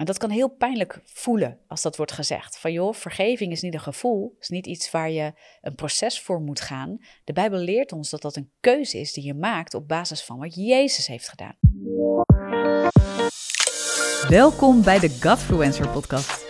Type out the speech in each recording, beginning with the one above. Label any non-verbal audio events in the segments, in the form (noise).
En dat kan heel pijnlijk voelen als dat wordt gezegd. Van joh, vergeving is niet een gevoel, is niet iets waar je een proces voor moet gaan. De Bijbel leert ons dat dat een keuze is die je maakt op basis van wat Jezus heeft gedaan. Welkom bij de Godfluencer podcast.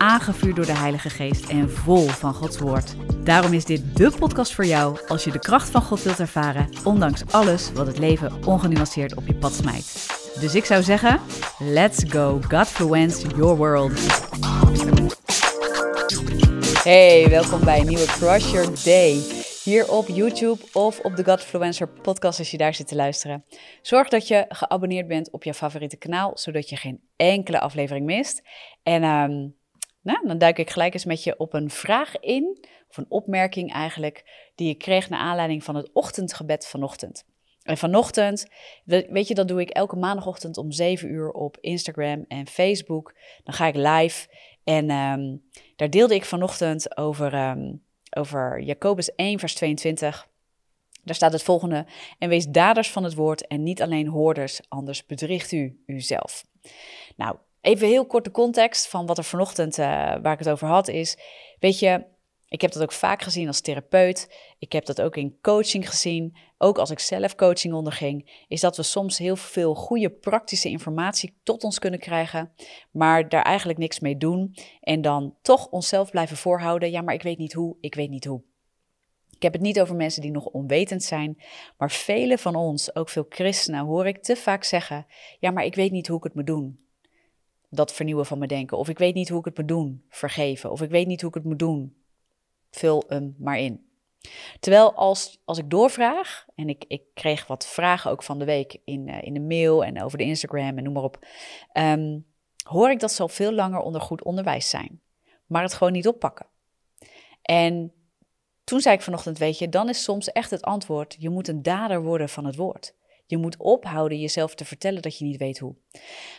aangevuurd door de Heilige Geest en vol van Gods Woord. Daarom is dit de podcast voor jou als je de kracht van God wilt ervaren, ondanks alles wat het leven ongenuanceerd op je pad smijt. Dus ik zou zeggen, let's go Godfluence your world. Hey, welkom bij een nieuwe Crush Your Day. Hier op YouTube of op de Godfluencer podcast als je daar zit te luisteren. Zorg dat je geabonneerd bent op je favoriete kanaal, zodat je geen enkele aflevering mist. En ehm, nou, dan duik ik gelijk eens met je op een vraag in, of een opmerking eigenlijk, die ik kreeg naar aanleiding van het ochtendgebed vanochtend. En vanochtend, weet je, dat doe ik elke maandagochtend om 7 uur op Instagram en Facebook. Dan ga ik live en ehm, daar deelde ik vanochtend over, um, over Jacobus 1, vers 22. Daar staat het volgende: En wees daders van het woord en niet alleen hoorders, anders bedriegt u uzelf. Nou, even heel kort de context van wat er vanochtend, uh, waar ik het over had, is: Weet je, ik heb dat ook vaak gezien als therapeut. Ik heb dat ook in coaching gezien. Ook als ik zelf coaching onderging. Is dat we soms heel veel goede praktische informatie tot ons kunnen krijgen. Maar daar eigenlijk niks mee doen. En dan toch onszelf blijven voorhouden. Ja, maar ik weet niet hoe. Ik weet niet hoe. Ik heb het niet over mensen die nog onwetend zijn. Maar velen van ons, ook veel christenen, hoor ik te vaak zeggen. Ja, maar ik weet niet hoe ik het moet doen. Dat vernieuwen van mijn denken. Of ik weet niet hoe ik het moet doen. Vergeven. Of ik weet niet hoe ik het moet doen vul hem maar in. Terwijl als, als ik doorvraag, en ik, ik kreeg wat vragen ook van de week in, uh, in de mail en over de Instagram en noem maar op, ehm, hoor ik dat ze veel langer onder goed onderwijs zijn, maar het gewoon niet oppakken. En toen zei ik vanochtend, weet je, dan is soms echt het antwoord, je moet een dader worden van het woord. Je moet ophouden jezelf te vertellen dat je niet weet hoe.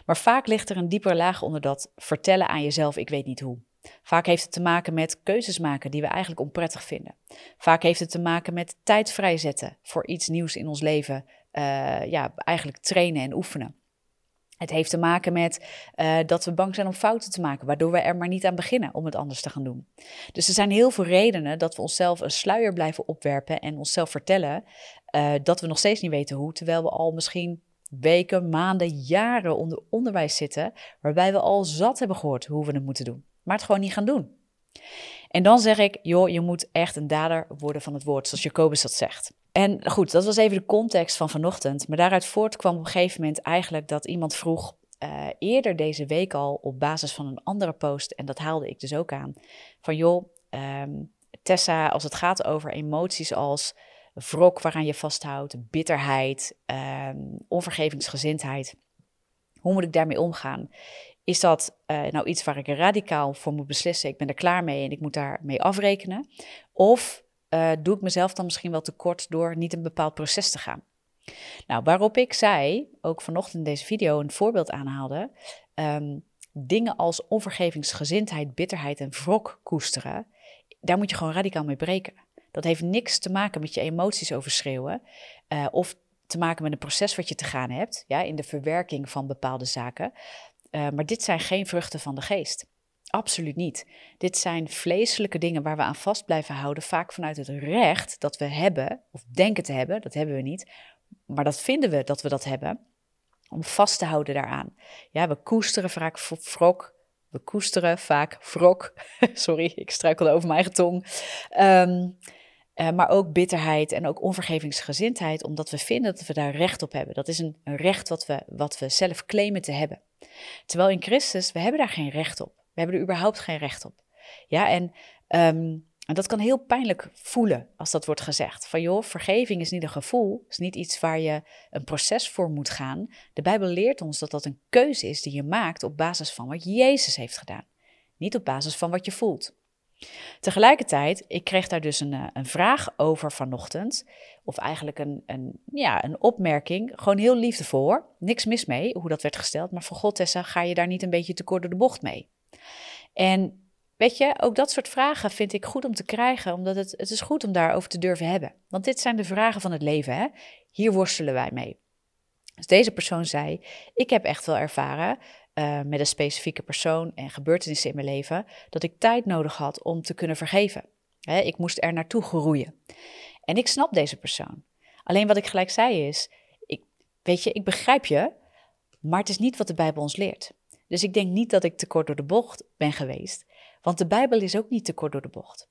Maar vaak ligt er een diepere laag onder dat vertellen aan jezelf, ik weet niet hoe. Vaak heeft het te maken met keuzes maken die we eigenlijk onprettig vinden. Vaak heeft het te maken met tijd vrijzetten voor iets nieuws in ons leven. Uh, ja, eigenlijk trainen en oefenen. Het heeft te maken met uh, dat we bang zijn om fouten te maken, waardoor we er maar niet aan beginnen om het anders te gaan doen. Dus er zijn heel veel redenen dat we onszelf een sluier blijven opwerpen en onszelf vertellen uh, dat we nog steeds niet weten hoe, terwijl we al misschien weken, maanden, jaren onder onderwijs zitten, waarbij we al zat hebben gehoord hoe we het moeten doen maar het gewoon niet gaan doen. En dan zeg ik, joh, je moet echt een dader worden van het woord, zoals Jacobus dat zegt. En goed, dat was even de context van vanochtend. Maar daaruit voortkwam op een gegeven moment eigenlijk dat iemand vroeg, uh, eerder deze week al op basis van een andere post, en dat haalde ik dus ook aan, van joh, um, Tessa, als het gaat over emoties als wrok waaraan je vasthoudt, bitterheid, um, onvergevingsgezindheid, hoe moet ik daarmee omgaan? Is dat uh, nou iets waar ik radicaal voor moet beslissen? Ik ben er klaar mee en ik moet daarmee afrekenen. Of uh, doe ik mezelf dan misschien wel tekort door niet een bepaald proces te gaan? Nou, waarop ik zei, ook vanochtend in deze video een voorbeeld aanhaalde. Um, dingen als onvergevingsgezindheid, bitterheid en wrok koesteren. Daar moet je gewoon radicaal mee breken. Dat heeft niks te maken met je emoties overschreeuwen. Uh, of te maken met een proces wat je te gaan hebt. Ja, in de verwerking van bepaalde zaken. Uh, maar dit zijn geen vruchten van de geest. Absoluut niet. Dit zijn vleeselijke dingen waar we aan vast blijven houden, vaak vanuit het recht dat we hebben, of denken te hebben, dat hebben we niet, maar dat vinden we dat we dat hebben, om vast te houden daaraan. Ja, we koesteren vaak wrok, we koesteren vaak wrok, (laughs) sorry, ik struikelde over mijn eigen tong, um, uh, maar ook bitterheid en ook onvergevingsgezindheid, omdat we vinden dat we daar recht op hebben. Dat is een, een recht wat we, wat we zelf claimen te hebben. Terwijl in Christus, we hebben daar geen recht op. We hebben er überhaupt geen recht op. Ja, en, um, en dat kan heel pijnlijk voelen als dat wordt gezegd. Van joh, vergeving is niet een gevoel, is niet iets waar je een proces voor moet gaan. De Bijbel leert ons dat dat een keuze is die je maakt op basis van wat Jezus heeft gedaan. Niet op basis van wat je voelt. Tegelijkertijd, ik kreeg daar dus een, een vraag over vanochtend. Of eigenlijk een, een, ja, een opmerking. Gewoon heel liefdevol hoor. Niks mis mee hoe dat werd gesteld. Maar voor God, Tessa, ga je daar niet een beetje te kort door de bocht mee? En weet je, ook dat soort vragen vind ik goed om te krijgen. Omdat het, het is goed om daarover te durven hebben. Want dit zijn de vragen van het leven. Hè? Hier worstelen wij mee. Dus deze persoon zei: Ik heb echt wel ervaren uh, met een specifieke persoon en gebeurtenissen in mijn leven, dat ik tijd nodig had om te kunnen vergeven. ik moest er naartoe groeien. En ik snap deze persoon. Alleen wat ik gelijk zei is: ik, Weet je, ik begrijp je, maar het is niet wat de Bijbel ons leert. Dus ik denk niet dat ik te kort door de bocht ben geweest, want de Bijbel is ook niet te kort door de bocht.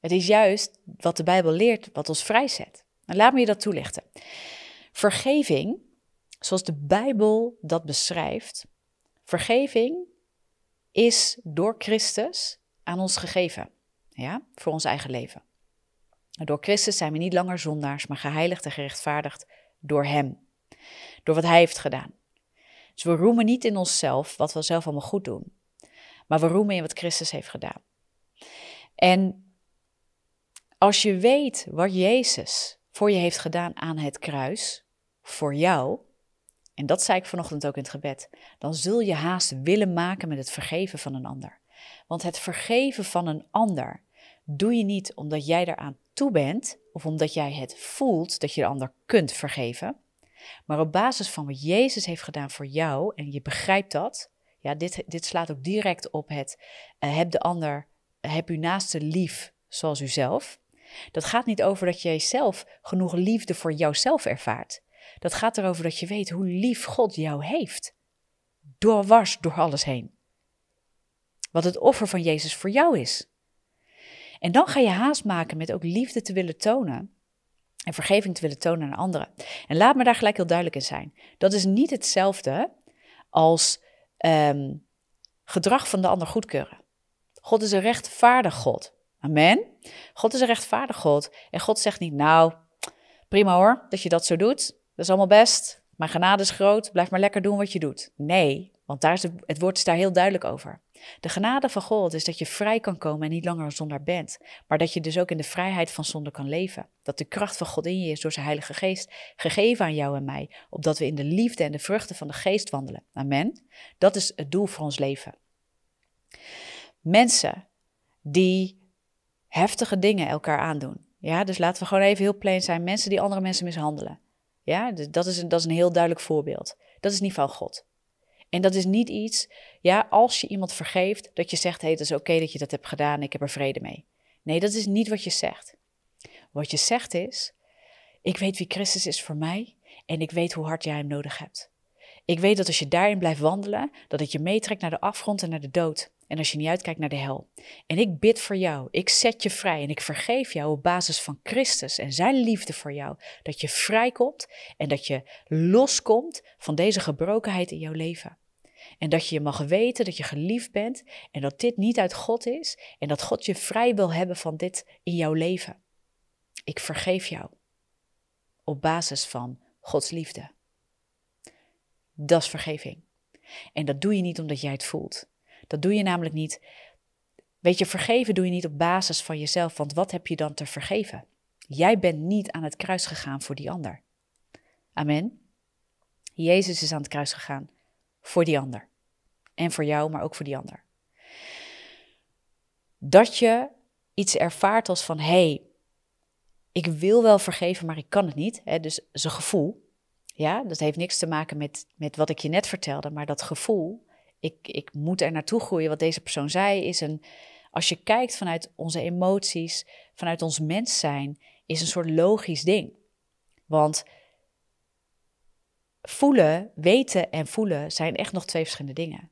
Het is juist wat de Bijbel leert wat ons vrijzet. En laat me je dat toelichten. Vergeving, zoals de Bijbel dat beschrijft, vergeving is door Christus aan ons gegeven, ja, voor ons eigen leven. Door Christus zijn we niet langer zondaars, maar geheiligd en gerechtvaardigd door Hem, door wat Hij heeft gedaan. Dus we roemen niet in onszelf wat we zelf allemaal goed doen, maar we roemen in wat Christus heeft gedaan. En als je weet wat Jezus voor je heeft gedaan aan het kruis, voor jou, en dat zei ik vanochtend ook in het gebed, dan zul je haast willen maken met het vergeven van een ander. Want het vergeven van een ander doe je niet omdat jij eraan toe bent of omdat jij het voelt dat je de ander kunt vergeven, maar op basis van wat Jezus heeft gedaan voor jou en je begrijpt dat. Ja, dit, dit slaat ook direct op het uh, heb de ander, heb uw naaste lief zoals u zelf. Dat gaat niet over dat jij zelf genoeg liefde voor jouzelf ervaart. Dat gaat erover dat je weet hoe lief God jou heeft. Doorwars door alles heen. Wat het offer van Jezus voor jou is. En dan ga je haast maken met ook liefde te willen tonen. En vergeving te willen tonen aan anderen. En laat me daar gelijk heel duidelijk in zijn. Dat is niet hetzelfde als ehm, gedrag van de ander goedkeuren. God is een rechtvaardig God. Amen. God is een rechtvaardig God. En God zegt niet, nou, prima hoor, dat je dat zo doet. Dat is allemaal best. Mijn genade is groot. Blijf maar lekker doen wat je doet. Nee, want daar is het woord is daar heel duidelijk over. De genade van God is dat je vrij kan komen en niet langer een zondaar bent. Maar dat je dus ook in de vrijheid van zonde kan leven. Dat de kracht van God in je is door zijn Heilige Geest gegeven aan jou en mij. Opdat we in de liefde en de vruchten van de Geest wandelen. Amen. Dat is het doel voor ons leven. Mensen die heftige dingen elkaar aandoen. Ja, dus laten we gewoon even heel plain zijn. Mensen die andere mensen mishandelen. Ja, dat is, dat is een heel duidelijk voorbeeld. Dat is niet van God. En dat is niet iets, ja, als je iemand vergeeft, dat je zegt, hé, hey, het is oké dat je dat hebt gedaan, ik heb er vrede mee. Nee, dat is niet wat je zegt. Wat je zegt is, ik weet wie Christus is voor mij en ik weet hoe hard jij hem nodig hebt. Ik weet dat als je daarin blijft wandelen, dat het je meetrekt naar de afgrond en naar de dood. En als je niet uitkijkt naar de hel. En ik bid voor jou, ik zet je vrij en ik vergeef jou op basis van Christus en zijn liefde voor jou. Dat je vrijkomt en dat je loskomt van deze gebrokenheid in jouw leven. En dat je mag weten dat je geliefd bent en dat dit niet uit God is en dat God je vrij wil hebben van dit in jouw leven. Ik vergeef jou op basis van Gods liefde. Dat is vergeving. En dat doe je niet omdat jij het voelt. Dat doe je namelijk niet. Weet je, vergeven doe je niet op basis van jezelf, want wat heb je dan te vergeven? Jij bent niet aan het kruis gegaan voor die ander. Amen. Jezus is aan het kruis gegaan voor die ander. En voor jou, maar ook voor die ander. Dat je iets ervaart als van, hé, hey, ik wil wel vergeven, maar ik kan het niet. Hè? Dus zijn gevoel. Ja, dat heeft niks te maken met, met wat ik je net vertelde, maar dat gevoel, ik, ik moet er naartoe groeien. Wat deze persoon zei is een, als je kijkt vanuit onze emoties, vanuit ons mens zijn, is een soort logisch ding. Want voelen, weten en voelen zijn echt nog twee verschillende dingen.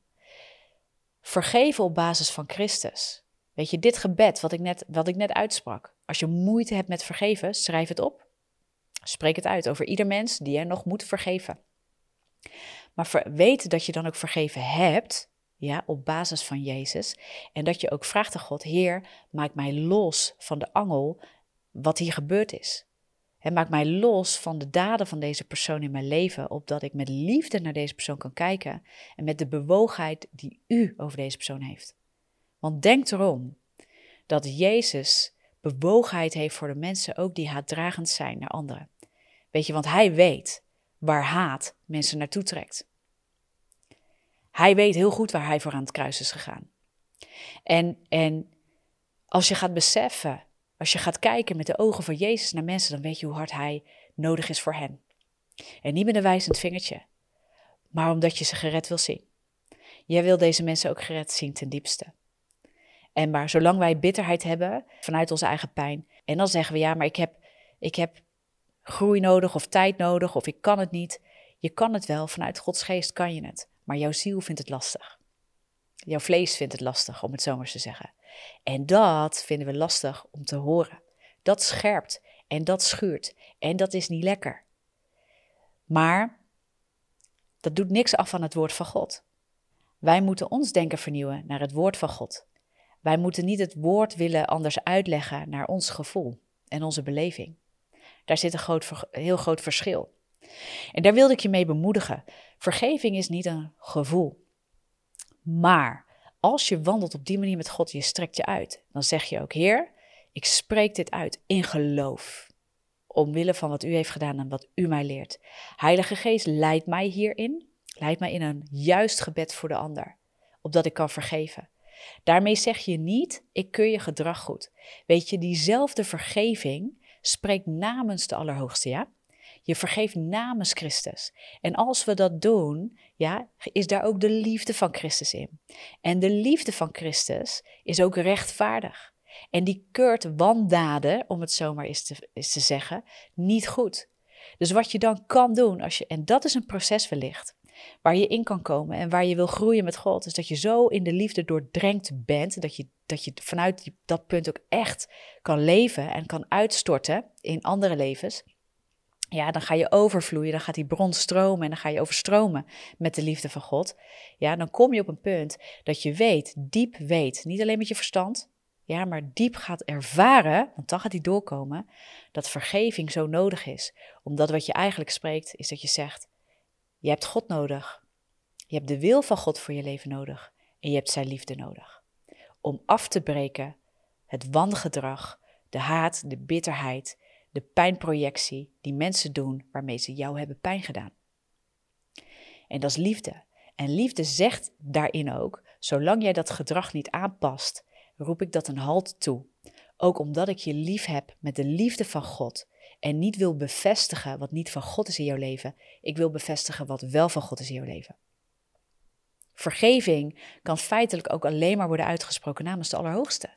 Vergeven op basis van Christus. Weet je, dit gebed wat ik net, wat ik net uitsprak. Als je moeite hebt met vergeven, schrijf het op. Spreek het uit over ieder mens die er nog moet vergeven. Maar weet dat je dan ook vergeven hebt, ja, op basis van Jezus. En dat je ook vraagt aan God, Heer, maak mij los van de angel wat hier gebeurd is. En maak mij los van de daden van deze persoon in mijn leven, opdat ik met liefde naar deze persoon kan kijken en met de bewogenheid die u over deze persoon heeft. Want denk erom, dat Jezus bewogenheid heeft voor de mensen ook die haatdragend zijn naar anderen. Weet je, want hij weet waar haat mensen naartoe trekt. Hij weet heel goed waar hij voor aan het kruis is gegaan. En, en als je gaat beseffen, als je gaat kijken met de ogen van Jezus naar mensen, dan weet je hoe hard hij nodig is voor hen. En niet met een wijzend vingertje, maar omdat je ze gered wil zien. Jij wil deze mensen ook gered zien ten diepste. En maar zolang wij bitterheid hebben vanuit onze eigen pijn, en dan zeggen we ja, maar ik heb, ik heb groei nodig of tijd nodig of ik kan het niet. Je kan het wel, vanuit Gods geest kan je het, maar jouw ziel vindt het lastig. Jouw vlees vindt het lastig, om het zo maar te zeggen. En dat vinden we lastig om te horen. Dat scherpt en dat schuurt en dat is niet lekker. Maar dat doet niks af van het woord van God. Wij moeten ons denken vernieuwen naar het woord van God. Wij moeten niet het woord willen anders uitleggen naar ons gevoel en onze beleving. Daar zit een groot, heel groot verschil. En daar wilde ik je mee bemoedigen. Vergeving is niet een gevoel. Maar als je wandelt op die manier met God, je strekt je uit, dan zeg je ook: Heer, ik spreek dit uit in geloof. Omwille van wat u heeft gedaan en wat u mij leert. Heilige Geest, leid mij hierin. Leid mij in een juist gebed voor de ander, opdat ik kan vergeven. Daarmee zeg je niet, ik keur je gedrag goed. Weet je, diezelfde vergeving spreekt namens de Allerhoogste, ja? Je vergeeft namens Christus. En als we dat doen, ja, is daar ook de liefde van Christus in. En de liefde van Christus is ook rechtvaardig. En die keurt wandaden, om het zomaar eens te, eens te zeggen, niet goed. Dus wat je dan kan doen, als je, en dat is een proces wellicht, waar je in kan komen en waar je wil groeien met God, is dat je zo in de liefde doordrenkt bent, dat je, dat je vanuit dat punt ook echt kan leven en kan uitstorten in andere levens. Ja, dan ga je overvloeien, dan gaat die bron stromen en dan ga je overstromen met de liefde van God. Ja, dan kom je op een punt dat je weet, diep weet, niet alleen met je verstand, ja, maar diep gaat ervaren, want dan gaat die doorkomen, dat vergeving zo nodig is. Omdat wat je eigenlijk spreekt, is dat je zegt, je hebt God nodig. Je hebt de wil van God voor je leven nodig. En je hebt zijn liefde nodig. Om af te breken het wangedrag, de haat, de bitterheid, de pijnprojectie die mensen doen waarmee ze jou hebben pijn gedaan. En dat is liefde. En liefde zegt daarin ook: zolang jij dat gedrag niet aanpast, roep ik dat een halt toe. Ook omdat ik je lief heb met de liefde van God en niet wil bevestigen wat niet van God is in jouw leven. Ik wil bevestigen wat wel van God is in jouw leven. Vergeving kan feitelijk ook alleen maar worden uitgesproken namens de Allerhoogste.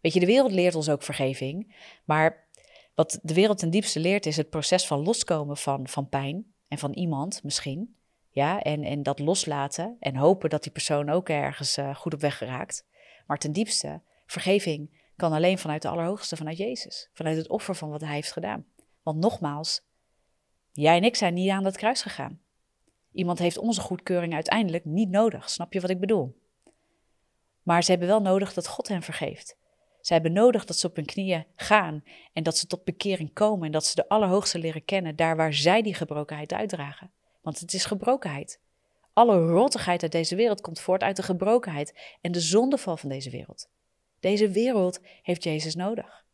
Weet je, de wereld leert ons ook vergeving, maar wat de wereld ten diepste leert is het proces van loskomen van, van pijn en van iemand misschien. Ja, en, en dat loslaten en hopen dat die persoon ook ergens uh, goed op weg geraakt. Maar ten diepste, vergeving kan alleen vanuit de Allerhoogste, vanuit Jezus. Vanuit het offer van wat Hij heeft gedaan. Want nogmaals, jij en ik zijn niet aan dat kruis gegaan. Iemand heeft onze goedkeuring uiteindelijk niet nodig. Snap je wat ik bedoel? Maar ze hebben wel nodig dat God hen vergeeft. Ze hebben nodig dat ze op hun knieën gaan en dat ze tot bekering komen en dat ze de Allerhoogste leren kennen, daar waar zij die gebrokenheid uitdragen. Want het is gebrokenheid. Alle rottigheid uit deze wereld komt voort uit de gebrokenheid en de zondeval van deze wereld. Deze wereld heeft Jezus nodig.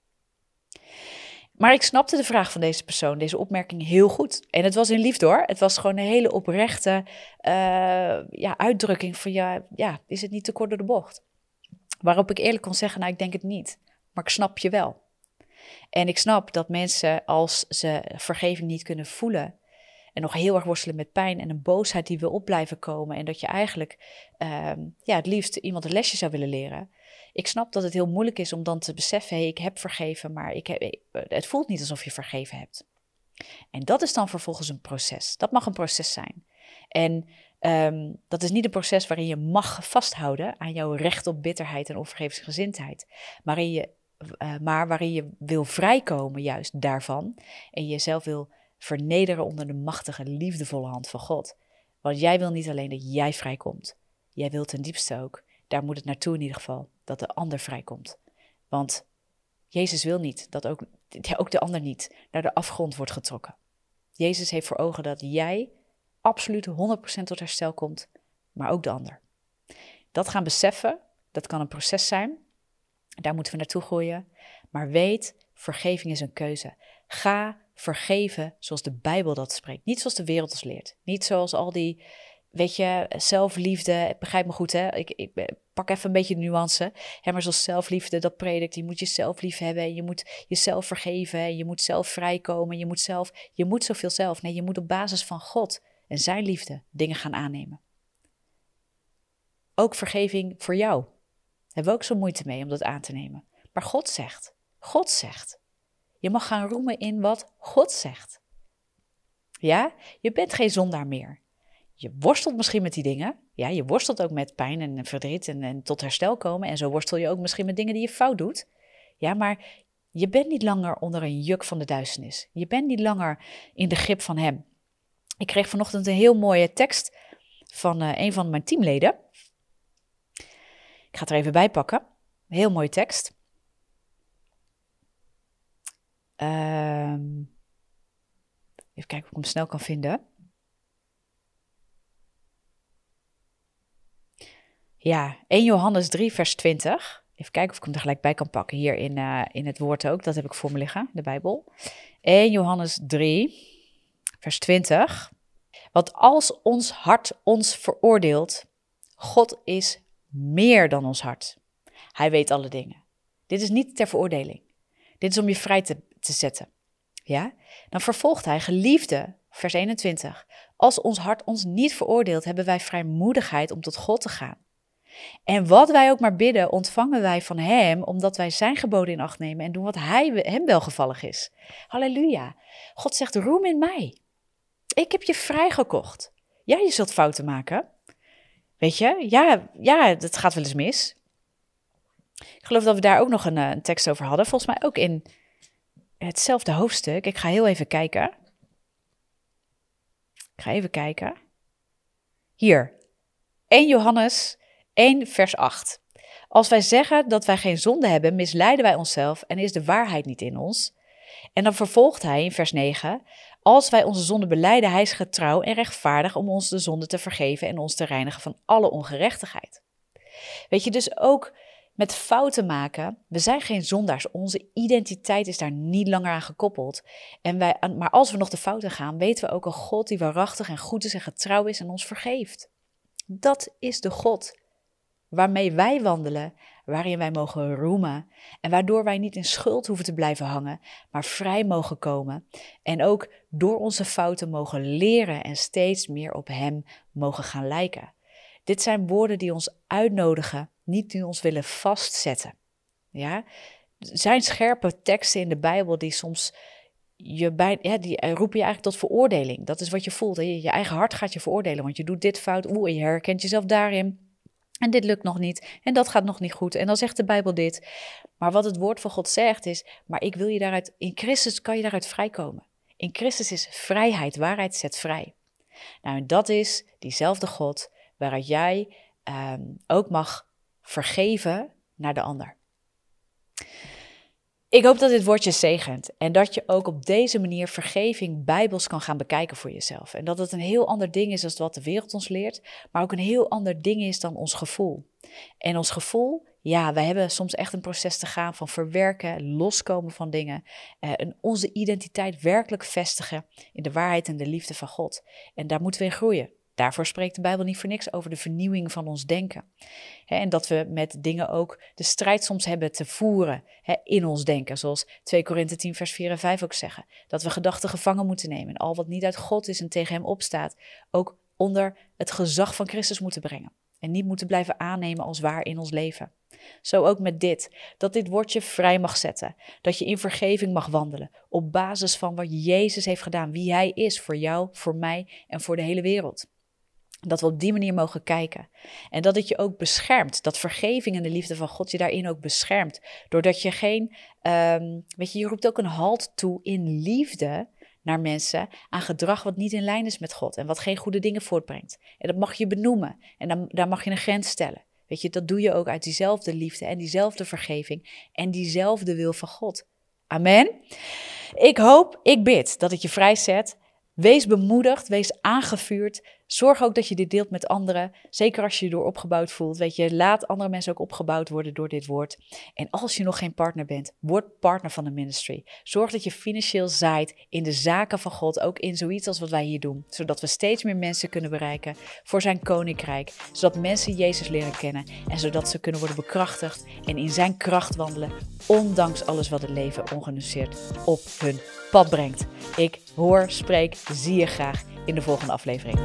Maar ik snapte de vraag van deze persoon, deze opmerking heel goed. En het was in liefde hoor. Het was gewoon een hele oprechte uh, ja, uitdrukking van ja, is het niet te kort door de bocht? Waarop ik eerlijk kon zeggen, nou ik denk het niet. Maar ik snap je wel. En ik snap dat mensen als ze vergeving niet kunnen voelen, en nog heel erg worstelen met pijn en een boosheid die wil op blijven komen. En dat je eigenlijk uh, ja, het liefst iemand een lesje zou willen leren. Ik snap dat het heel moeilijk is om dan te beseffen: hey, ik heb vergeven, maar ik heb, het voelt niet alsof je vergeven hebt. En dat is dan vervolgens een proces. Dat mag een proces zijn. En um, dat is niet een proces waarin je mag vasthouden aan jouw recht op bitterheid en onvergevensgezindheid, maar, je, uh, maar waarin je wil vrijkomen juist daarvan en jezelf wil vernederen onder de machtige, liefdevolle hand van God. Want jij wil niet alleen dat jij vrijkomt, jij wilt ten diepste ook, daar moet het naartoe in ieder geval, dat de ander vrijkomt. Want Jezus wil niet dat ook, ook de ander niet naar de afgrond wordt getrokken. Jezus heeft voor ogen dat jij absoluut 100% tot herstel komt, maar ook de ander. Dat gaan beseffen, dat kan een proces zijn. Daar moeten we naartoe groeien. Maar weet, vergeving is een keuze. Ga vergeven zoals de Bijbel dat spreekt. Niet zoals de wereld ons leert. Niet zoals al die, weet je, zelfliefde. Begrijp me goed, hè? Ik, ik pak even een beetje de nuance. Hè, maar zoals zelfliefde, dat predikt. Je moet jezelf lief hebben. Je moet jezelf vergeven. Je moet zelf vrijkomen. Je moet zelf, je moet zoveel zelf. Nee, je moet op basis van God en zijn liefde dingen gaan aannemen. Ook vergeving voor jou. Daar hebben we ook zo moeite mee om dat aan te nemen. Maar God zegt, God zegt. Je mag gaan roemen in wat God zegt. Ja, je bent geen zondaar meer. Je worstelt misschien met die dingen. Ja, je worstelt ook met pijn en verdriet en, tot herstel komen. En zo worstel je ook misschien met dingen die je fout doet. Ja, maar je bent niet langer onder een juk van de duisternis. Je bent niet langer in de grip van Hem. Ik kreeg vanochtend een heel mooie tekst van uh, een van mijn teamleden. Ik ga het er even bij pakken. Heel mooie tekst. Um, even kijken of ik hem snel kan vinden. Ja, 1 Johannes 3, vers 20. Even kijken of ik hem er gelijk bij kan pakken. Hier in, uh, in het woord ook. Dat heb ik voor me liggen, de Bijbel. 1 Johannes 3, vers 20. Want als ons hart ons veroordeelt, God is meer dan ons hart. Hij weet alle dingen. Dit is niet ter veroordeling. Dit is om je vrij te, te zetten. Ja? Dan vervolgt hij, geliefde, vers 21. Als ons hart ons niet veroordeelt, hebben wij vrijmoedigheid om tot God te gaan. En wat wij ook maar bidden, ontvangen wij van Hem, omdat wij Zijn geboden in acht nemen en doen wat hij, Hem welgevallig is. Halleluja. God zegt, roem in mij. Ik heb je vrijgekocht. Ja, je zult fouten maken. Weet je, ja, ja, dat gaat wel eens mis. Ik geloof dat we daar ook nog een, eh, een tekst over hadden. Volgens mij ook in hetzelfde hoofdstuk. Ik ga heel even kijken. Ik ga even kijken. Hier, 1 Johannes 1, vers 8. Als wij zeggen dat wij geen zonde hebben, misleiden wij onszelf en is de waarheid niet in ons. En dan vervolgt hij in vers 9: Als wij onze zonde beleiden, hij is getrouw en rechtvaardig om ons de zonde te vergeven en ons te reinigen van alle ongerechtigheid. Weet je, dus ook met fouten maken, we zijn geen zondaars. Onze identiteit is daar niet langer aan gekoppeld. En wij, maar als we nog de fouten gaan, weten we ook een God die waarachtig en goed is en getrouw is en ons vergeeft. Dat is de God waarmee wij wandelen, waarin wij mogen roemen en waardoor wij niet in schuld hoeven te blijven hangen, maar vrij mogen komen en ook door onze fouten mogen leren en steeds meer op Hem mogen gaan lijken. Dit zijn woorden die ons uitnodigen, niet die ons willen vastzetten. Ja? Er zijn scherpe teksten in de Bijbel die soms je bij, ja, die roepen je eigenlijk tot veroordeling. Dat is wat je voelt. Je, je eigen hart gaat je veroordelen, want je doet dit fout. Oeh, je herkent jezelf daarin. En dit lukt nog niet. En dat gaat nog niet goed. En dan zegt de Bijbel dit. Maar wat het woord van God zegt is: Maar ik wil je daaruit. In Christus kan je daaruit vrijkomen. In Christus is vrijheid. Waarheid zet vrij. Nou, en dat is diezelfde God waaruit jij ehm, ook mag vergeven naar de ander. Ik hoop dat dit woordje zegent en dat je ook op deze manier vergeving bijbels kan gaan bekijken voor jezelf. En dat het een heel ander ding is dan wat de wereld ons leert, maar ook een heel ander ding is dan ons gevoel. En ons gevoel, ja, wij hebben soms echt een proces te gaan van verwerken, loskomen van dingen eh, en onze identiteit werkelijk vestigen in de waarheid en de liefde van God. En daar moeten we in groeien. Daarvoor spreekt de Bijbel niet voor niks over de vernieuwing van ons denken. en dat we met dingen ook de strijd soms hebben te voeren in ons denken. Zoals 2 Korinthe 10, vers 4 en 5 ook zeggen. Dat we gedachten gevangen moeten nemen. En al wat niet uit God is en tegen hem opstaat, ook onder het gezag van Christus moeten brengen. En niet moeten blijven aannemen als waar in ons leven. Zo ook met dit, dat dit woordje vrij mag zetten. Dat je in vergeving mag wandelen. Op basis van wat Jezus heeft gedaan, wie Hij is voor jou, voor mij en voor de hele wereld. Dat we op die manier mogen kijken. En dat het je ook beschermt. Dat vergeving en de liefde van God je daarin ook beschermt. Doordat je geen, um, weet je, je roept ook een halt toe in liefde naar mensen aan gedrag wat niet in lijn is met God en wat geen goede dingen voortbrengt. En dat mag je benoemen en dan, daar mag je een grens stellen. Weet je, dat doe je ook uit diezelfde liefde en diezelfde vergeving en diezelfde wil van God. Amen. Ik hoop, ik bid dat het je vrijzet Wees bemoedigd, wees aangevuurd. Zorg ook dat je dit deelt met anderen. Zeker als je je door opgebouwd voelt. Weet je, laat andere mensen ook opgebouwd worden door dit woord. En als je nog geen partner bent, word partner van de ministry. Zorg dat je financieel zaait in de zaken van God. Ook in zoiets als wat wij hier doen. Zodat we steeds meer mensen kunnen bereiken voor zijn koninkrijk. Zodat mensen Jezus leren kennen. En zodat ze kunnen worden bekrachtigd en in zijn kracht wandelen. Ondanks alles wat het leven ongenuanceerd op hun pad brengt. Ik hoor, spreek, zie je graag in de volgende aflevering.